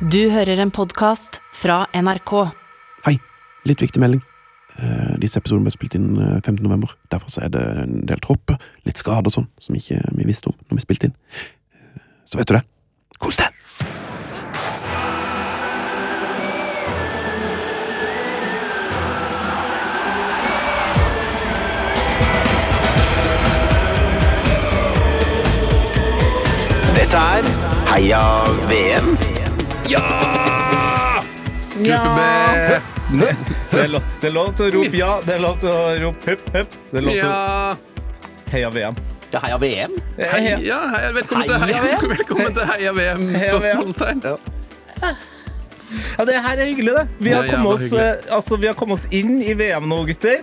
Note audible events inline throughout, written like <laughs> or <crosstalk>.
Du hører en podkast fra NRK. Hei, litt viktig melding. Eh, Disse episodene ble spilt inn eh, 15. november. Derfor så er det en del tropper, litt skade og sånn, som ikke vi visste om når vi spilte inn. Eh, Så vet du det. Kos deg! Dette er Heia VM. Gruppe B. Det er, lov, det er lov til å rope ja, det er lov til å rope hupp, hupp. Det er lov til å heia VM. Ja, heia VM. Heia. ja, hei, velkommen til Heia Heia, VM. velkommen til Heia VM. Spørsmålstegn. Ja, det her er hyggelig, det. Vi har, kommet oss, eh, altså, vi har kommet oss inn i VM nå, gutter.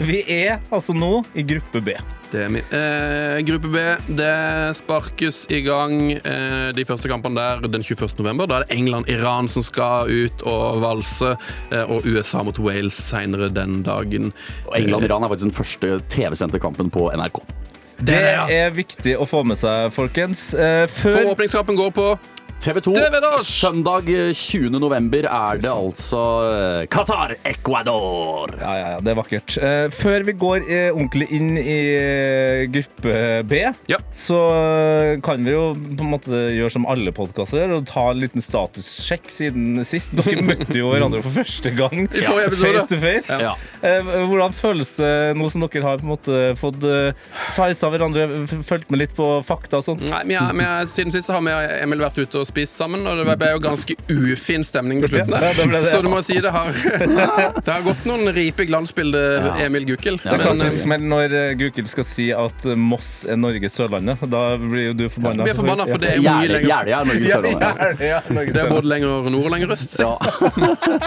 Vi er altså nå i gruppe B. Det er min. Eh, gruppe B det sparkes i gang eh, de første kampene der den 21. november. Da er det England-Iran som skal ut og valse, eh, og USA mot Wales senere den dagen. Og England-Iran er faktisk den første TV-sendte kampen på NRK. Det er viktig å få med seg, folkens. Eh, For Før åpningskampen går på TV 2. Søndag eh, 20. november er det altså eh, Qatar-Ecuador. Ja, ja, ja, det er vakkert. Eh, før vi går eh, ordentlig inn i eh, gruppe B, Ja. så eh, kan vi jo på en måte gjøre som alle podkaster gjør, og ta en liten statussjekk siden sist. Dere <laughs> møtte jo hverandre for første gang ja. face to face. Ja. Eh, hvordan føles det nå som dere har på en måte fått size av hverandre, fulgt med litt på fakta og sånt? Nei, men jeg, men jeg, Siden sist har vi Emil vært ute og spist sammen, og det ble jo ganske ufin stemning på slutten. Ja, der. Så du må si det har <laughs> Det har gått noen ripe glansbilder, Emil Gukild. Det er Men, klassisk eh, smell når uh, Gukild skal si at eh, Moss er Norges Sørlandet. Da blir jo du forbanna. Vi er forbanna, for det er jo mye lenger Jeløya er Norges Ja, Sørlandet. ja, ja, Det er både lenger nord og lenger øst. Ja.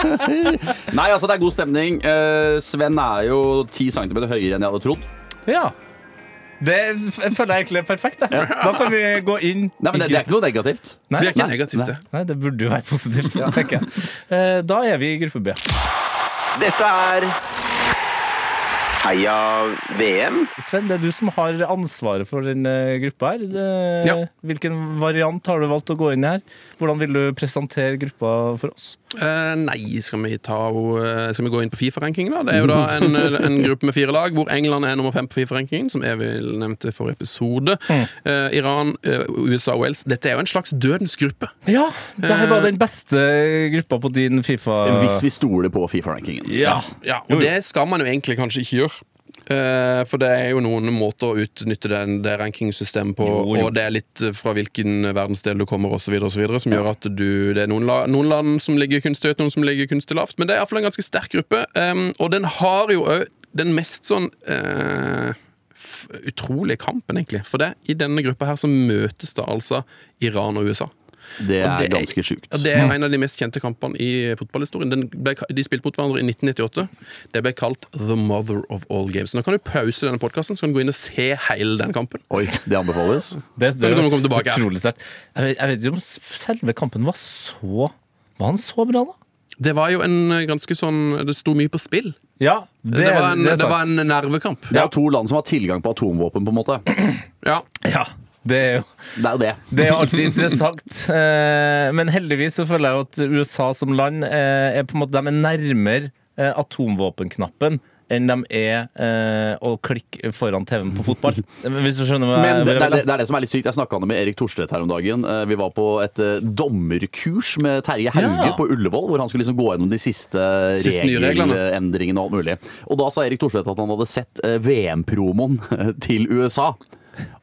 <laughs> Nei, altså, det er god stemning. Eh, Sven er jo ti centimeter høyere enn jeg hadde trodd. Ja. Det føler jeg egentlig er perfekt. Da. Da kan vi gå inn Nei, men det, det er ikke noe negativt. Nei, Det er ikke Nei, negativt, det. nei, det burde jo være positivt, tenker jeg. Eh, Da er vi i gruppe B. Dette er Heia VM. Sven, det er du som har ansvaret for den gruppa her. Det, Ja. Hvilken variant har du valgt å gå inn i her? Hvordan vil du presentere gruppa for oss? Eh, nei, skal vi, ta, uh, skal vi gå inn på Fifa-rankingen? da? Det er jo da en, en gruppe med fire lag, hvor England er nummer fem på Fifa-rankingen, som Evil nevnte i forrige episode. Uh, Iran, eh, USA og Wales. Dette er jo en slags dødens gruppe. Ja, det her var den beste gruppa på din Fifa. Hvis vi stoler på Fifa-rankingen. Ja. Ja, og det skal man jo egentlig kanskje ikke gjøre. Eh, for det er jo noen måter å utnytte den, det rankingsystemet på, Jo, jo. og det er litt eh, fra hvilken verdensdel du kommer osv., som gjør at du Det er noen, la, noen land som ligger kunstig høyt, noen som ligger kunstig lavt, men det er iallfall en ganske sterk gruppe. Um, og den har jo òg den mest sånn uh, utrolige kampen, egentlig. For det, i denne gruppa her så møtes det altså Iran og USA. Det er det er- ganske sjukt. Ja, det er en av de mest kjente kampene i fotballhistorien. Den ble, de spilte mot hverandre i 1998. Det ble kalt The Mother of All Games. Nå kan du pause denne podkasten, så kan du gå inn og se hele den kampen. Oi, det anbefales. <laughs> Det, det, det tilbake utrolig sterkt. Jeg, jeg vet ikke om selve kampen var så Var han så bra, da? Det var jo en eh, ganske sånn Det sto mye på spill. Ja, Det, var, en, det det var en nervekamp. Det er jo to land som har tilgang på atomvåpen, på en måte. Ja. Ja, det er jo Det er det. Det er alltid interessant. <laughs> Eh, men heldigvis så føler jeg jo at USA som land eh, er på en måte De er nærmere eh, atomvåpenknappen enn de er eh, å klikke foran TV-en på fotball. <laughs> Hvis du skjønner hva Men det, det, det, er det som er litt sykt. Jeg snakka med Erik Thorstvedt her om dagen. Vi var på et dommerkurs med Terje Hauge Ja. på Ullevål, hvor han skulle liksom gå gjennom de siste, Siste regelendringene og alt mulig. Og da sa Erik Thorstvedt at han hadde sett VM-promoen <laughs> til USA.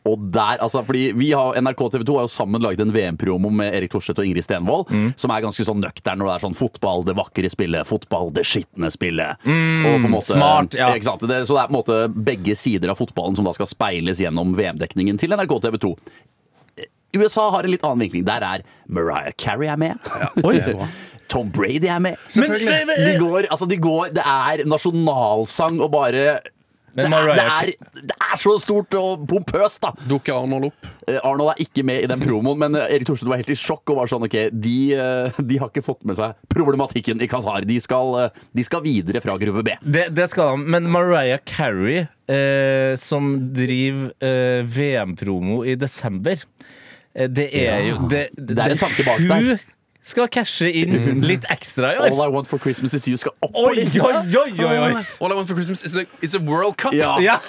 Og der, altså, fordi vi har, NRK TV 2 har jo sammen laget en VM-promo med Erik Thorstvedt og Ingrid Stenvold, Mm. som er ganske sånn nøktern når det er sånn fotball, det vakre spillet, fotball, det skitne spillet. og på en måte, Mm, smart, ja. Ikke sant? Det, så det er på en måte begge sider av fotballen som da skal speiles gjennom VM-dekningen til NRK TV 2. USA har en litt annen vinkling. Der er Mariah Carey er med. Oi. Det er bra. Tom Brady er med. Men- De går, altså de går, det er nasjonalsang og bare det Men er, det, er, det er så stort og pompøst, da! Dukker Arnold opp. Eh, Arnold er ikke med i den promoen, men eh, Erik Thorstvedt var helt i sjokk og var sånn OK, de, eh, de har ikke fått med seg problematikken i Qatar. De skal, de skal videre fra gruppe B. Det, det skal de. Men Mariah Carey, eh, som driver eh, VM-promo i desember eh, Det er Ja. jo det, Det er en tanke bak der. Hun skal cashe inn litt ekstra i år. All I want for Christmas is you skal opp på Oi, listen! oi, oi, oi, oi. All I want for Christmas is a, is a World Cup. Ja. Ja.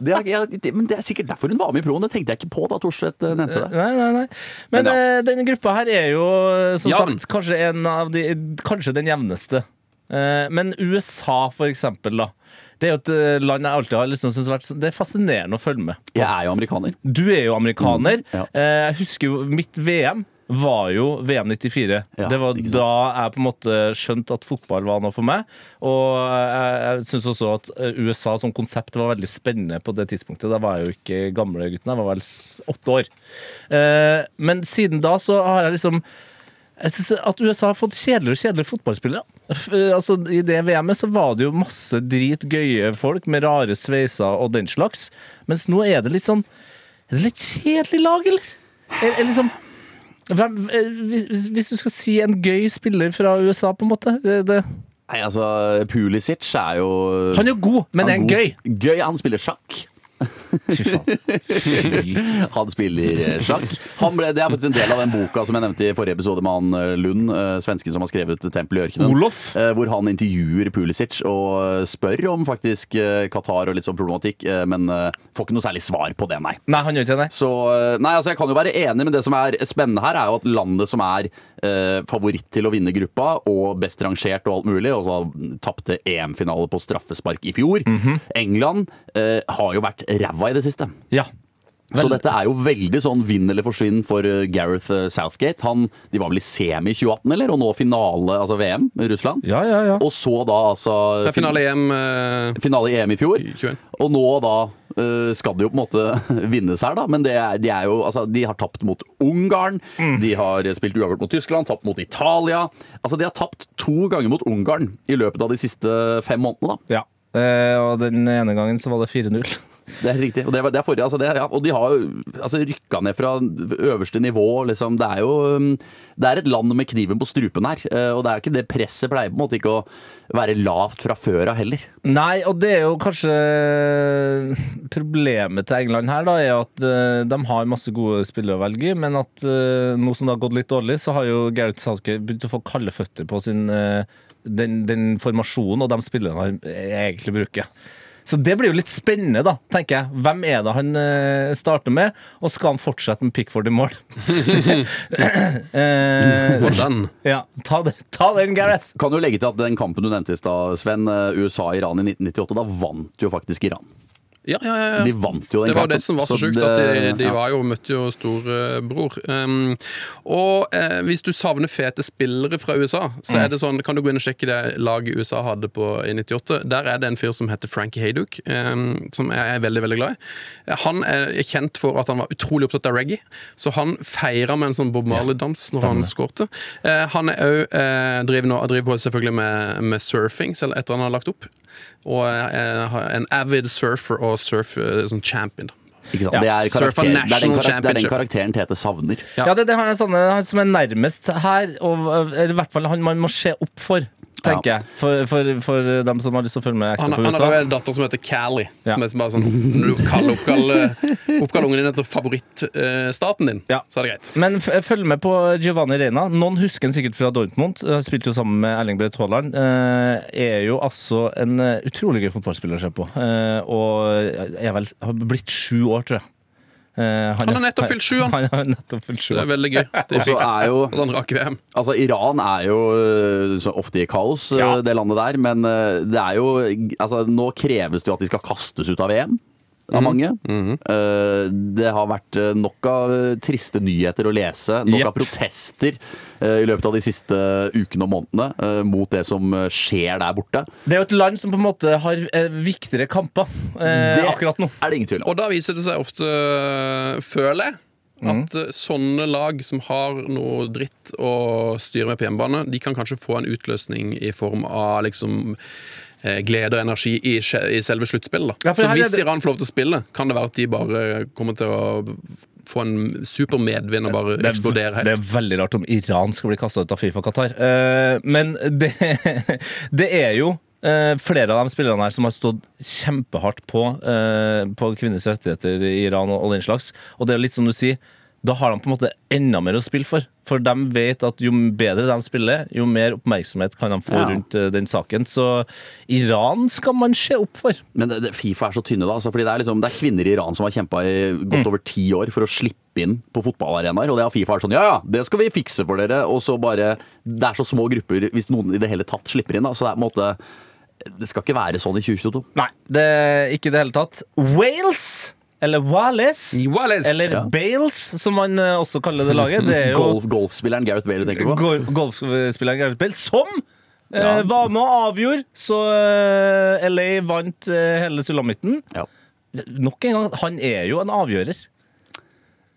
Det er, jeg, det, men det er sikkert derfor hun var med i proen. Det tenkte jeg ikke på da Thorstvedt eh, nevnte det. Nei, nei, nei. Men, Men ja. eh, denne gruppa her er jo, som Jevn. sagt, kanskje, en av de, kanskje den jevneste. Eh, men USA, for eksempel, da. Det er jo et eh, land jeg alltid har liksom syntes vært så- Det er fascinerende å følge med. Jeg er jo amerikaner. Du er jo amerikaner. ja. Eh, Jeg husker jo mitt VM var jo VM 94. Ja, det var da jeg på en måte skjønte at fotball var noe for meg. Og jeg, jeg syns også at eh, USA som konsept var veldig spennende på det tidspunktet. Da var jeg jo ikke gamle gutten, jeg var vel åtte år. Eh, Men siden da så har jeg liksom jeg synes at USA har fått kjedeligere og kjedeligere fotballspillere. Eh, Altså, I det VM-et så var det jo masse dritgøye folk med rare sveiser og den slags. Mens nå er det litt sånn Er det litt kjedelig lag, eller? Er, er liksom hvis, hvis du skal si en gøy spiller fra USA, på en måte det, det, Nei, altså, Pulisic er jo Han er jo god, men er han god. gøy? Gøy, Han spiller sjakk. Fy faen. <laughs> Han spiller eh, sjakk. Han ble, det er faktisk en del av den boka som jeg nevnte i forrige episode med han eh, Lund, eh, svensken som har skrevet 'Tempel i ørkenen'. Olof. Hvor han intervjuer Pulisic og spør om faktisk Qatar og litt sånn problematikk, men får ikke noe særlig svar på det, nei. Nei, han gjør ikke det. Så nei, altså Jeg kan jo være enig, men det som er spennende her, er jo at landet som er eh, favoritt til å vinne gruppa, og best rangert og alt mulig, og så tapte EM-finale på straffespark i fjor, England, eh, har jo vært ræva i det siste. Ja. Så dette er jo veldig sånn vinn eller forsvinn for eh, Gareth eh, Southgate. Han, de var vel i semi i 2018, eller? Og nå finale, altså VM, i Russland. Ja, ja, ja. Og så da altså Det er finale i EM eh, finale i EM i fjor. 21. Og nå da eh, skal det jo på en måte <laughs> vinnes her, da. Men det er, de er jo Altså, de har tapt mot Ungarn. De har spilt uavgjort mot Tyskland, tapt mot Italia. Altså, de har tapt to ganger mot Ungarn i løpet av de siste fem månedene, da. ja. Eh, og den ene gangen så var det 4-0. Det er riktig. Og det, det er forrige, altså det, ja, og de har jo altså, rykka ned fra øverste nivå. Liksom. Det er jo um, Det er et land med kniven på strupen her. eh, Og det er ikke det presset pleier på en måte ikke å være lavt fra før av heller. Nei, og det er jo kanskje Problemet til England her da er at eh, de har masse gode spillere å velge i, men at eh, nå som det har gått litt dårlig, så har jo Gareth Southgate begynt å få kalde føtter på sin, den, den formasjonen og de spillerne han egentlig bruker. Så det blir jo litt spennende, da, tenker jeg. Hvem er det han uh, starter med, og skal han fortsette med Pickford i mål? <laughs> Eh, Hvordan? <laughs> ja, ta, det, ta den, Gareth. Kan du legge til at den kampen du nevnte i stad, Sven, eh, USA-Iran i 1998, da vant jo faktisk Iran. Ja, ja, ja. De vant jo den Det var kampen. det som var så sjukt, det- at de, de ja. var jo, møtte jo storebror. Um, og eh, hvis du savner fete spillere fra USA, så Mm. er det sånn, kan du gå inn og sjekke det laget USA hadde på i 98. Der er det en fyr som heter Frankie Hayduk, um, som jeg er veldig veldig glad i. Han er kjent for at han var utrolig opptatt av reggae, så han feira med en sånn Bob Marley-dans når han skårte. Uh, han er òg uh, driver, nå- driver på selvfølgelig med, med surfing, selv etter han har lagt opp. Og er har en avid surfer og surf eh, sånn champion. Ikke sant? Ja. Det, er karakter, det, er den det er den karakteren Tete savner. Ja. Ja, det, det er sånne han som er nærmest her, og, eller i hvert fall han man må se opp for, tenker jeg. For, for, for dem som har lyst til å følge med ekstra på han har jo en datter som heter Callie. Som er bare sånn, Når du kaller oppkaller, oppkaller ungen din etter favorittstaten din, Ja. så er det greit. Men f følg med på Giovanni Reina. Noen husker han sikkert fra Dortmund. Han Spilte jo sammen med Erling Braut Haaland. Eh, er jo altså en eh, utrolig gøy fotballspiller å se på. Eh, og er vel har blitt sju år, tror jeg. Eh, Han har nettopp fylt sju, han. Han har nettopp fylt sju Det er veldig gøy. <laughs> Det er jo. Altså, Iran er jo så ofte i kaos, øh, Ja. det landet der. Men det er jo Altså, nå kreves det jo at de skal kastes ut av VM. Av mange. Øh, det har vært øh, nok av øh, triste nyheter å lese. Nok yep. av protester i løpet av de siste ukene og månedene mot det som skjer der borte. Det er jo et land som på en måte har eh, viktigere kamper eh, Det akkurat nå. er det ingen tvil om. Og da viser det seg ofte, føler jeg, at eh, sånne lag som har noe dritt å styre med på hjemmebane, de kan kanskje få en utløsning i form av liksom eh, glede og energi i, i selve sluttspillet. Ja, Så hvis det- Iran får lov til å spille, kan det være at de bare kommer til å få en super medvind og bare eksplodere helt. det er veldig rart om Iran skal bli kasta ut av Fifa Qatar. Eh, men det, <laughs> det er jo eh, flere av de spillerne her som har stått kjempehardt på, eh, på kvinners rettigheter i Iran og den slags. Og det er litt som du sier, da har de på en måte enda mer å spille for. For de vet at jo bedre de spiller, jo mer oppmerksomhet kan de få Ja. rundt eh, den saken. Så Iran skal man se opp for. Men det, det, Fifa er så tynne, da. Altså, fordi det er, liksom, det er kvinner i Iran som har kjempa i godt over ti år for å slippe inn på fotballarenaer. Og det har Fifa vært sånn ja ja, det skal vi fikse for dere. Og så bare Det er så små grupper hvis noen i det hele tatt slipper inn. Da. Så det er på en måte Det skal ikke være sånn i 2022. Nei, det ikke i det hele tatt. Wales, eller Wallace. Wallace eller Ja. Bales, som man eh, også kaller det laget. Det er jo Golf, golfspilleren Gareth Bale du tenker på? gol- golfspilleren Gareth Bale, som ja. var med og avgjorde. Så eh, LA vant eh, hele sulamitten. Ja. Nok en gang, han er jo en avgjører.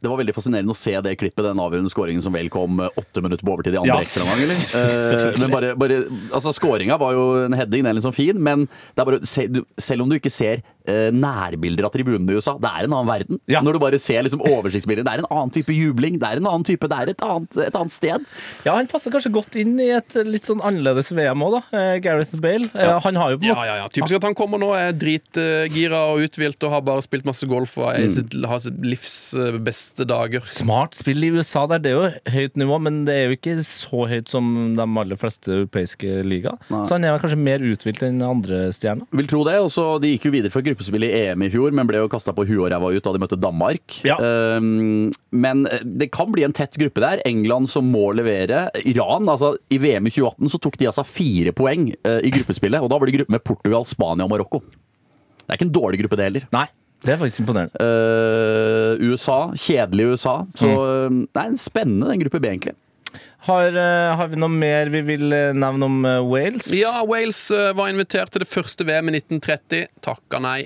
Det var veldig fascinerende å se det klippet, den avgjørende skåringen som vel kom eh, åtte minutter på overtid i andre Ja. ekstraomgang. eller? <laughs> Eh, men bare, bare, altså Skåringa var jo en heading, den er liksom fin, men det er bare, se, du, selv om du ikke ser eh, nærbilder av tribunene i USA, det er en annen verden. Ja. Når du bare ser liksom oversiktsbilder, det er en annen type jubling, det er en annen type, det er et annet, et annet sted. Ja, Han passer kanskje godt inn i et litt sånn annerledes VM òg, da. Eh, Gareth Bale. Eh, han har jo på en Ja, måte ja, ja. Typisk at han kommer nå, er dritgira og uthvilt og har bare spilt masse golf og er mm. sitt, har sitt livs eh, beste dager. Smart spill i USA der. Det er jo høyt nivå, men det er jo ikke så høyt som de aller fleste europeiske liga. Så han er kanskje mer uthvilt enn andre stjerner. Vil tro det, og så De gikk jo videre fra gruppespill i EM i fjor, men ble jo kasta på huet og ræva ut da de møtte Danmark. Ja. Um, men det kan bli en tett gruppe der. England som må levere. Iran, altså I VM i 2018 så tok de altså fire poeng uh, i gruppespillet, og da var det gruppe med Portugal, Spania og Marokko. Det er ikke en dårlig gruppe, det heller. Nei, det er faktisk imponerende. Eh, USA, kjedelig USA. Så mm. det er en spennende den gruppe B, egentlig. Har, eh, har vi noe mer vi vil eh, nevne om eh, Wales? Ja, Wales eh, var invitert til det første VM i 1930. Takka nei.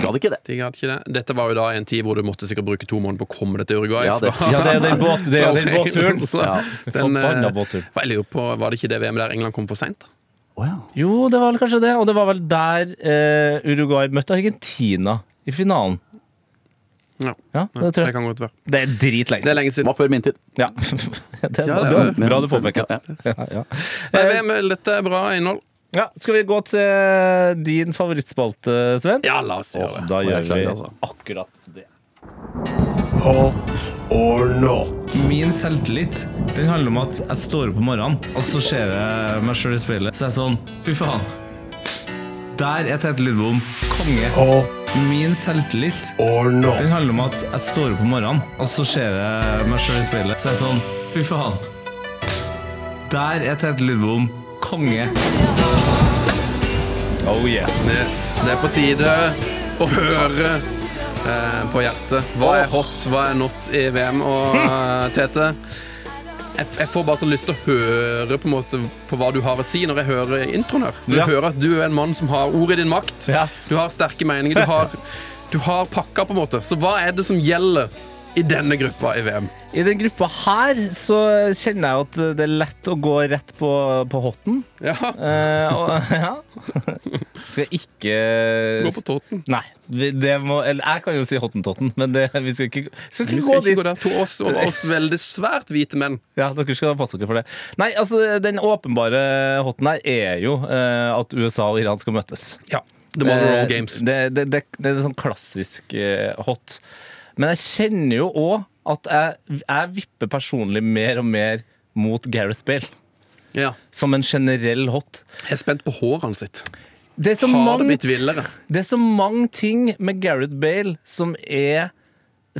Gadd ikke det. De hadde ikke det. Dette var jo da en tid hvor du måtte sikkert bruke to måneder på å komme deg til Uruguay. Ja, det- <laughs> Ja, det er den, båt, det er den båtturen. Så Ja. den, eh, båttur. for jeg lurer på, Var det ikke det VM der England kom for seint? Jo, det var vel kanskje det. Og det var vel der eh, Uruguay møtte Argentina i finalen. Ja. Ja, det tror Det kan godt være. Det er dritlenge Det er lenge siden. var før min tid. Ja. <laughs> det, Ja, det var- bra du påpeker. Ja, Ja, ja. Eh, dette er bra innhold. ja, skal vi gå til din favorittspalte, Sven? Ja, la oss gjøre det. Da gjør vi altså. akkurat det. Min selvtillit den handler om at jeg står opp om morgenen, og så ser jeg meg sjøl i speilet. Så er jeg sånn Fy faen. Der er Tete Lidbom konge. Min selvtillit den handler om at jeg står opp om morgenen, og så ser jeg meg sjøl i speilet. Så er jeg sånn Fy faen. Der er Tete Lidbom konge. Oh yeah. Yes. Det er på tide å høre eh, på hjertet. Hva er hot, hva er not i VM? Og eh, Tete, jeg, jeg får bare så lyst til å høre på, måte, på hva du har å si når jeg hører introen her. For Ja. jeg hører at du er en mann som har ord i din makt. Ja. Du har sterke meninger. Du har, du har pakka, på en måte. Så hva er det som gjelder i denne gruppa i VM? I den gruppa her så kjenner jeg at det er lett å gå rett på, på hotten. Ja, Eh, og, <laughs> ja. <laughs> Skal ikke gå på tåten. Nei. Det må, eller jeg kan jo si hottentotten, men det, vi skal ikke, skal ikke Vi gå skal dit. ikke gå der. To oss, og oss veldig svært hvite menn. Ja, dere skal passe dere for det. Nei, altså, den åpenbare hotten her er jo eh, at USA og Iran skal møtes. Ja. The Mother of Eh, all games. Det, det, det, det er sånn klassisk eh, hot. Men jeg kjenner jo òg at jeg, jeg vipper personlig mer og mer mot Gareth Bale. Ja. Som en generell hot. Jeg er spent på hårene sitt. Det er så Har det blitt villere? det er så mange ting med Gareth Bale som er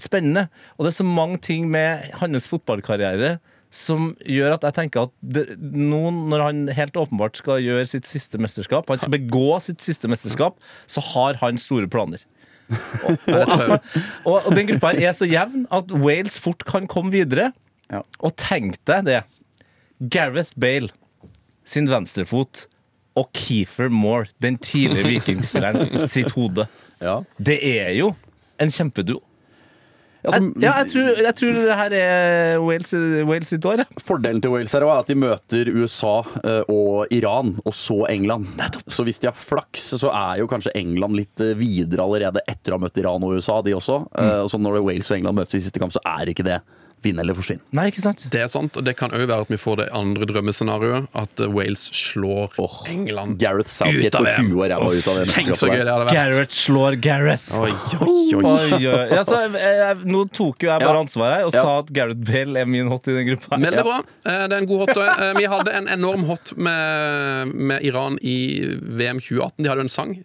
spennende. Og det er så mange ting med hans fotballkarriere som gjør at jeg tenker at det, nå når han helt åpenbart skal gjøre sitt siste mesterskap, han skal begå sitt siste mesterskap, så har han store planer. Det. Og, og den gruppa er så jevn at Wales fort kan komme videre. Ja. Og tenk deg det. Gareth Bale sin venstrefot og Keefer Moore, den tidligere vikingspilleren, sitt hode. Ja. Det er jo en kjempeduo. Altså, Jeg, ja, jeg tror, jeg tror det her er Wales, Wales sitt år. Ja. Fordelen til Wales her er at de møter USA eh, og Iran, og så England. Så hvis de har flaks, så er jo kanskje England litt eh, videre allerede etter å ha møtt Iran og USA, de også. Mm. Så når Wales og England møtes i siste kamp, så er ikke det Vinn eller forsvinn. Nei, ikke sant? Det er sant, og det kan òg være at vi får det andre drømmescenarioet. At eh, Wales slår oh, England. Gareth Southgate Ut av på VM. huet og ræva ut av Tenk så gøy det hadde vært. Gareth slår Gareth. Oi, oi, oi. Oi, oi. Ja, så, jeg, nå tok jo jeg bare Ja. ansvaret her og Ja. sa at Gareth Bale er min hot i den gruppa. Veldig bra. Eh, Det er en god hot. Eh, Vi hadde en enorm hot med, med Iran i VM 2018. De hadde jo en sang.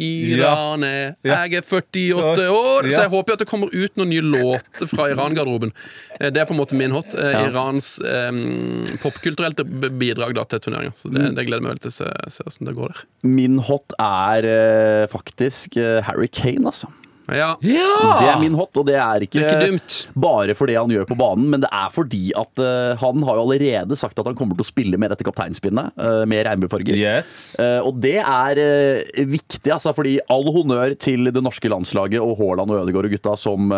Iran er. Jeg er 48 år, så jeg håper at det kommer ut noen nye låter fra Iran-garderoben. Eh, Det er på en måte min hot. Eh. Irans um, popkulturelle bidrag da, til turneringa. Så det, det gleder jeg meg veldig til å se, se hvordan det går der. Min hot er eh, faktisk Harry Kane, altså. Ja, Ja! Det er min hot, og det er ikke, det er ikke bare for det han gjør på banen, men det er fordi at uh, han har jo allerede sagt at han kommer til å spille med dette kapteinspinnet, uh, med regnbuefarger. Yes. Uh, og det er viktig, altså, fordi all honnør til det norske landslaget og Haaland og Ødegaard og gutta som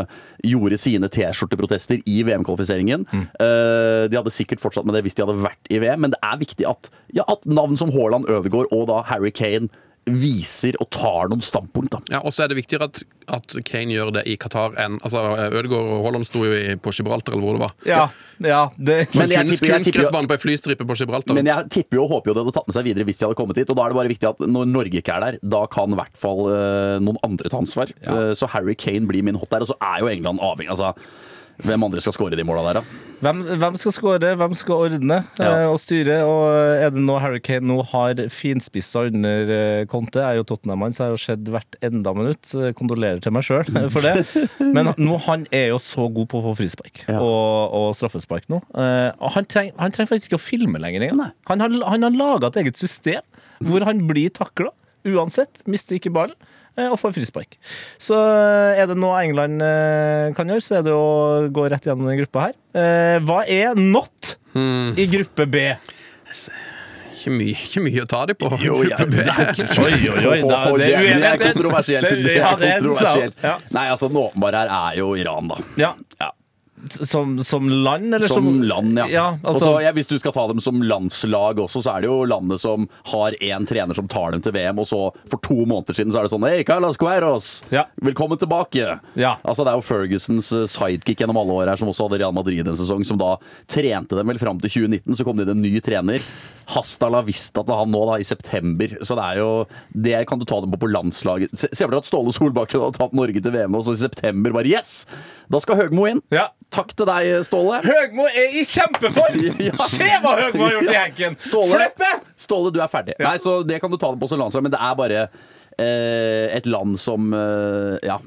gjorde sine T-skjorteprotester i VM-kvalifiseringen. Eh, de hadde sikkert fortsatt med det hvis de hadde vært i VM, men det er viktig at, ja, at navn som Haaland, Ødegaard og da Harry Kane viser og tar noen standpunkt. Da. Ja, Og så er det viktigere at, at Kane gjør det i Qatar enn altså Ødegaard og Haaland sto jo i, på Gibraltar, eller hvor det var. Ja, ja det, Men jeg Kunst- tipper- jeg tipper jo- på flystripe på Gibraltar. Men jeg tipper jo og håper jo det hadde tatt med seg videre hvis de hadde kommet hit. Og da er det bare viktig at når Norge ikke er der, da kan i hvert fall eh, noen andre ta ansvar. Eh, så Harry Kane blir min hot der. Og så er jo England avhengig. Altså, hvem andre skal skåre de måla der, da? hvem, hvem skal skåre, hvem skal ordne Ja. eh, og styre? Og er det nå Harry Kane nå har finspissa under eh, Conte? Jeg er jo Tottenham-mann, så jeg har jo sett hvert enda minutt. Kondolerer til meg sjøl <laughs> for det. Men nå, han er jo så god på å få frispark Ja. og, og straffespark nå. Eh, han trenger han trenger faktisk ikke å filme lenger engang. Han har, han har laga et eget system hvor han blir takla uansett, mister ikke ballen. Eh, Og får frispark. Så eh, er det noe England eh, kan gjøre, så er det å gå rett gjennom den gruppa her. Hva er not Hmm. i gruppe B? Ikke mye, ikke mye å ta dem på. Jo, ja, det er Oi, oi, oi, <laughs> da- det, <laughs> det er det er kontroversielt. Det- er kontroversielt. Nei, altså, den åpenbare her er jo Iran, da. Ja. Ja. Som, som land, eller som, Som land, ja. ja altså, Også, ja, hvis du skal ta dem som landslag også, så er det jo landet som har én trener som tar dem til VM, og så for to måneder siden så er det sånn Hei, Carlos Cueros! Ja. Velkommen tilbake! Ja. Altså Det er jo Fergusons eh, sidekick gjennom alle år her, som også hadde Real Madrid en sesong, som da trente dem vel fram til 2019. Så kom det inn en ny trener. Hasta la vista til han nå, da, i september. Så det er jo Det kan du ta dem på på landslaget. Ser se for deg at Ståle Solbakken hadde tatt Norge til VM, og så i september bare Yes! Da skal Høgmo inn! ja. Takk til deg, Ståle. Høgmo er i kjempeform! <laughs> Ja. Se hva Høgmo har gjort i henken! Ståle, Flippe! Ståle, du er ferdig. Nei, så Det kan du ta den på som landslag, men det er bare eh, et land som eh, ja,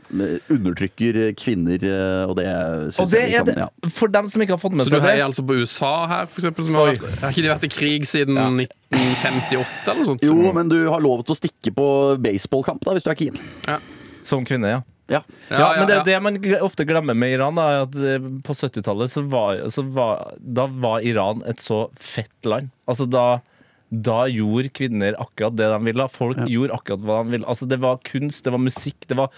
undertrykker kvinner, eh, og det syns jeg vi kan det, ja. for dem som ikke har fått med seg det Så du heier altså på USA her, for eksempel? Som har, har ikke de vært i krig siden 1958 eller noe sånt? Jo, men du har lov til å stikke på baseballkamp da, hvis du er keen. ja. som kvinne, ja. Ja. Ja, men det, ja. det man ofte glemmer med Iran, da, er at eh, på 70-tallet så var, så var Da var Iran et så fett land. Altså da da gjorde kvinner akkurat det de ville. Folk gjorde akkurat hva de ville. Altså, det var kunst, det var musikk, det var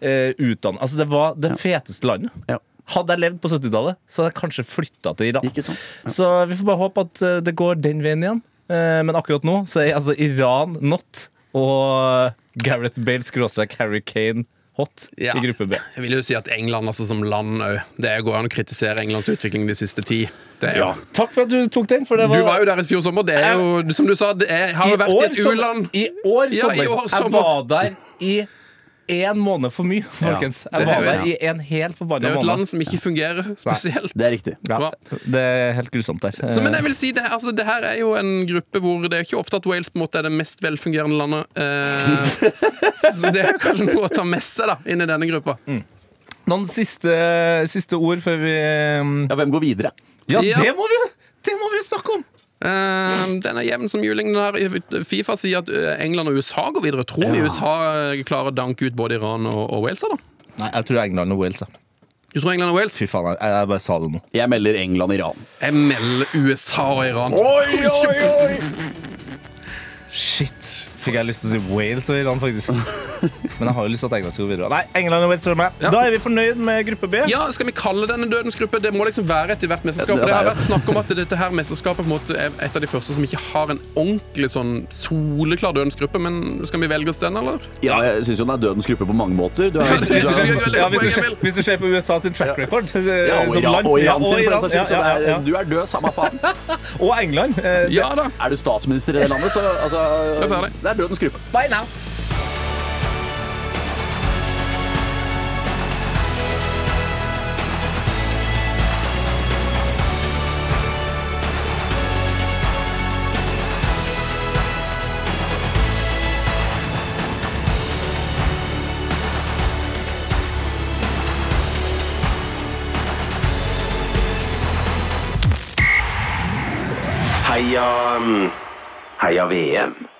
eh, utdanning. Altså, det var det feteste landet. Ja. Hadde jeg levd på 70-tallet, så hadde jeg kanskje flytta til Iran. Ikke sant? Så vi får bare håpe at eh, det går den veien igjen. Eh, Men akkurat nå så er altså Iran not og Gareth Bale skråstrek Harry Kane hot Ja. i gruppe B. Jeg vil jo si at England altså som land òg. Det går an å kritisere Englands utvikling de siste ti. Det er jo. Takk for at du tok den. Det var Du var jo der i fjor sommer. Det er jo, som du sa, det er, har jo vært i et sommer- u-land. I år Ja, i år Jeg var der i én måned for mye, folkens. det Jeg var er der i en hel Det er jo et land som ikke fungerer spesielt. Det er riktig. Ja, det er helt grusomt der. Så, men jeg vil si det, her- altså, det her er jo en gruppe hvor det er ikke ofte at Wales på en måte er det mest velfungerende landet. Eh, <laughs> så det er kanskje noe å ta med seg da, inn i denne gruppa. Noen siste, siste ord før vi um, Ja, hvem går videre? Ja, Ja. det må vi jo det må vi snakke om! Eh, den er jevn som juling. Fifa sier at eh, England og USA går videre. Tror vi USA eh, klarer å danke ut både Iran og, og Wales? da? Nei, jeg tror England og Wales. Du tror England og Wales? Fy faen, jeg, jeg bare sa det nå. Jeg melder England-Iran. Jeg melder USA og Iran. Oi, oi, oi! Shit. Fikk jeg lyst til å si Wales og Iran, faktisk. <laughs> Men jeg har jo lyst til at England skal gå videre. Nei, England og Wales er med. Ja. Da er vi fornøyd med gruppe B. Ja, Skal vi kalle denne dødens gruppe? Det må liksom være etter hvert mesterskap. Det Det har vært snakk om at dette her mesterskapet på en måte er et av de første som ikke har en ordentlig sånn soleklar dødens gruppe. Men skal vi velge oss den, eller? Ja, jeg syns jo den er dødens gruppe på mange måter. Du er, du er, ja, hvis, du ser, hvis du ser på USA sin track record ja, og Iran, og Iran sin, for den saks skyld. Så ja, det ja, du er død, samme faen. <laughs> Og England. eh, Ja da. Er du statsminister i det landet, så altså. Det er dødens gruppe. Bye now. Heia mm, Heia VM.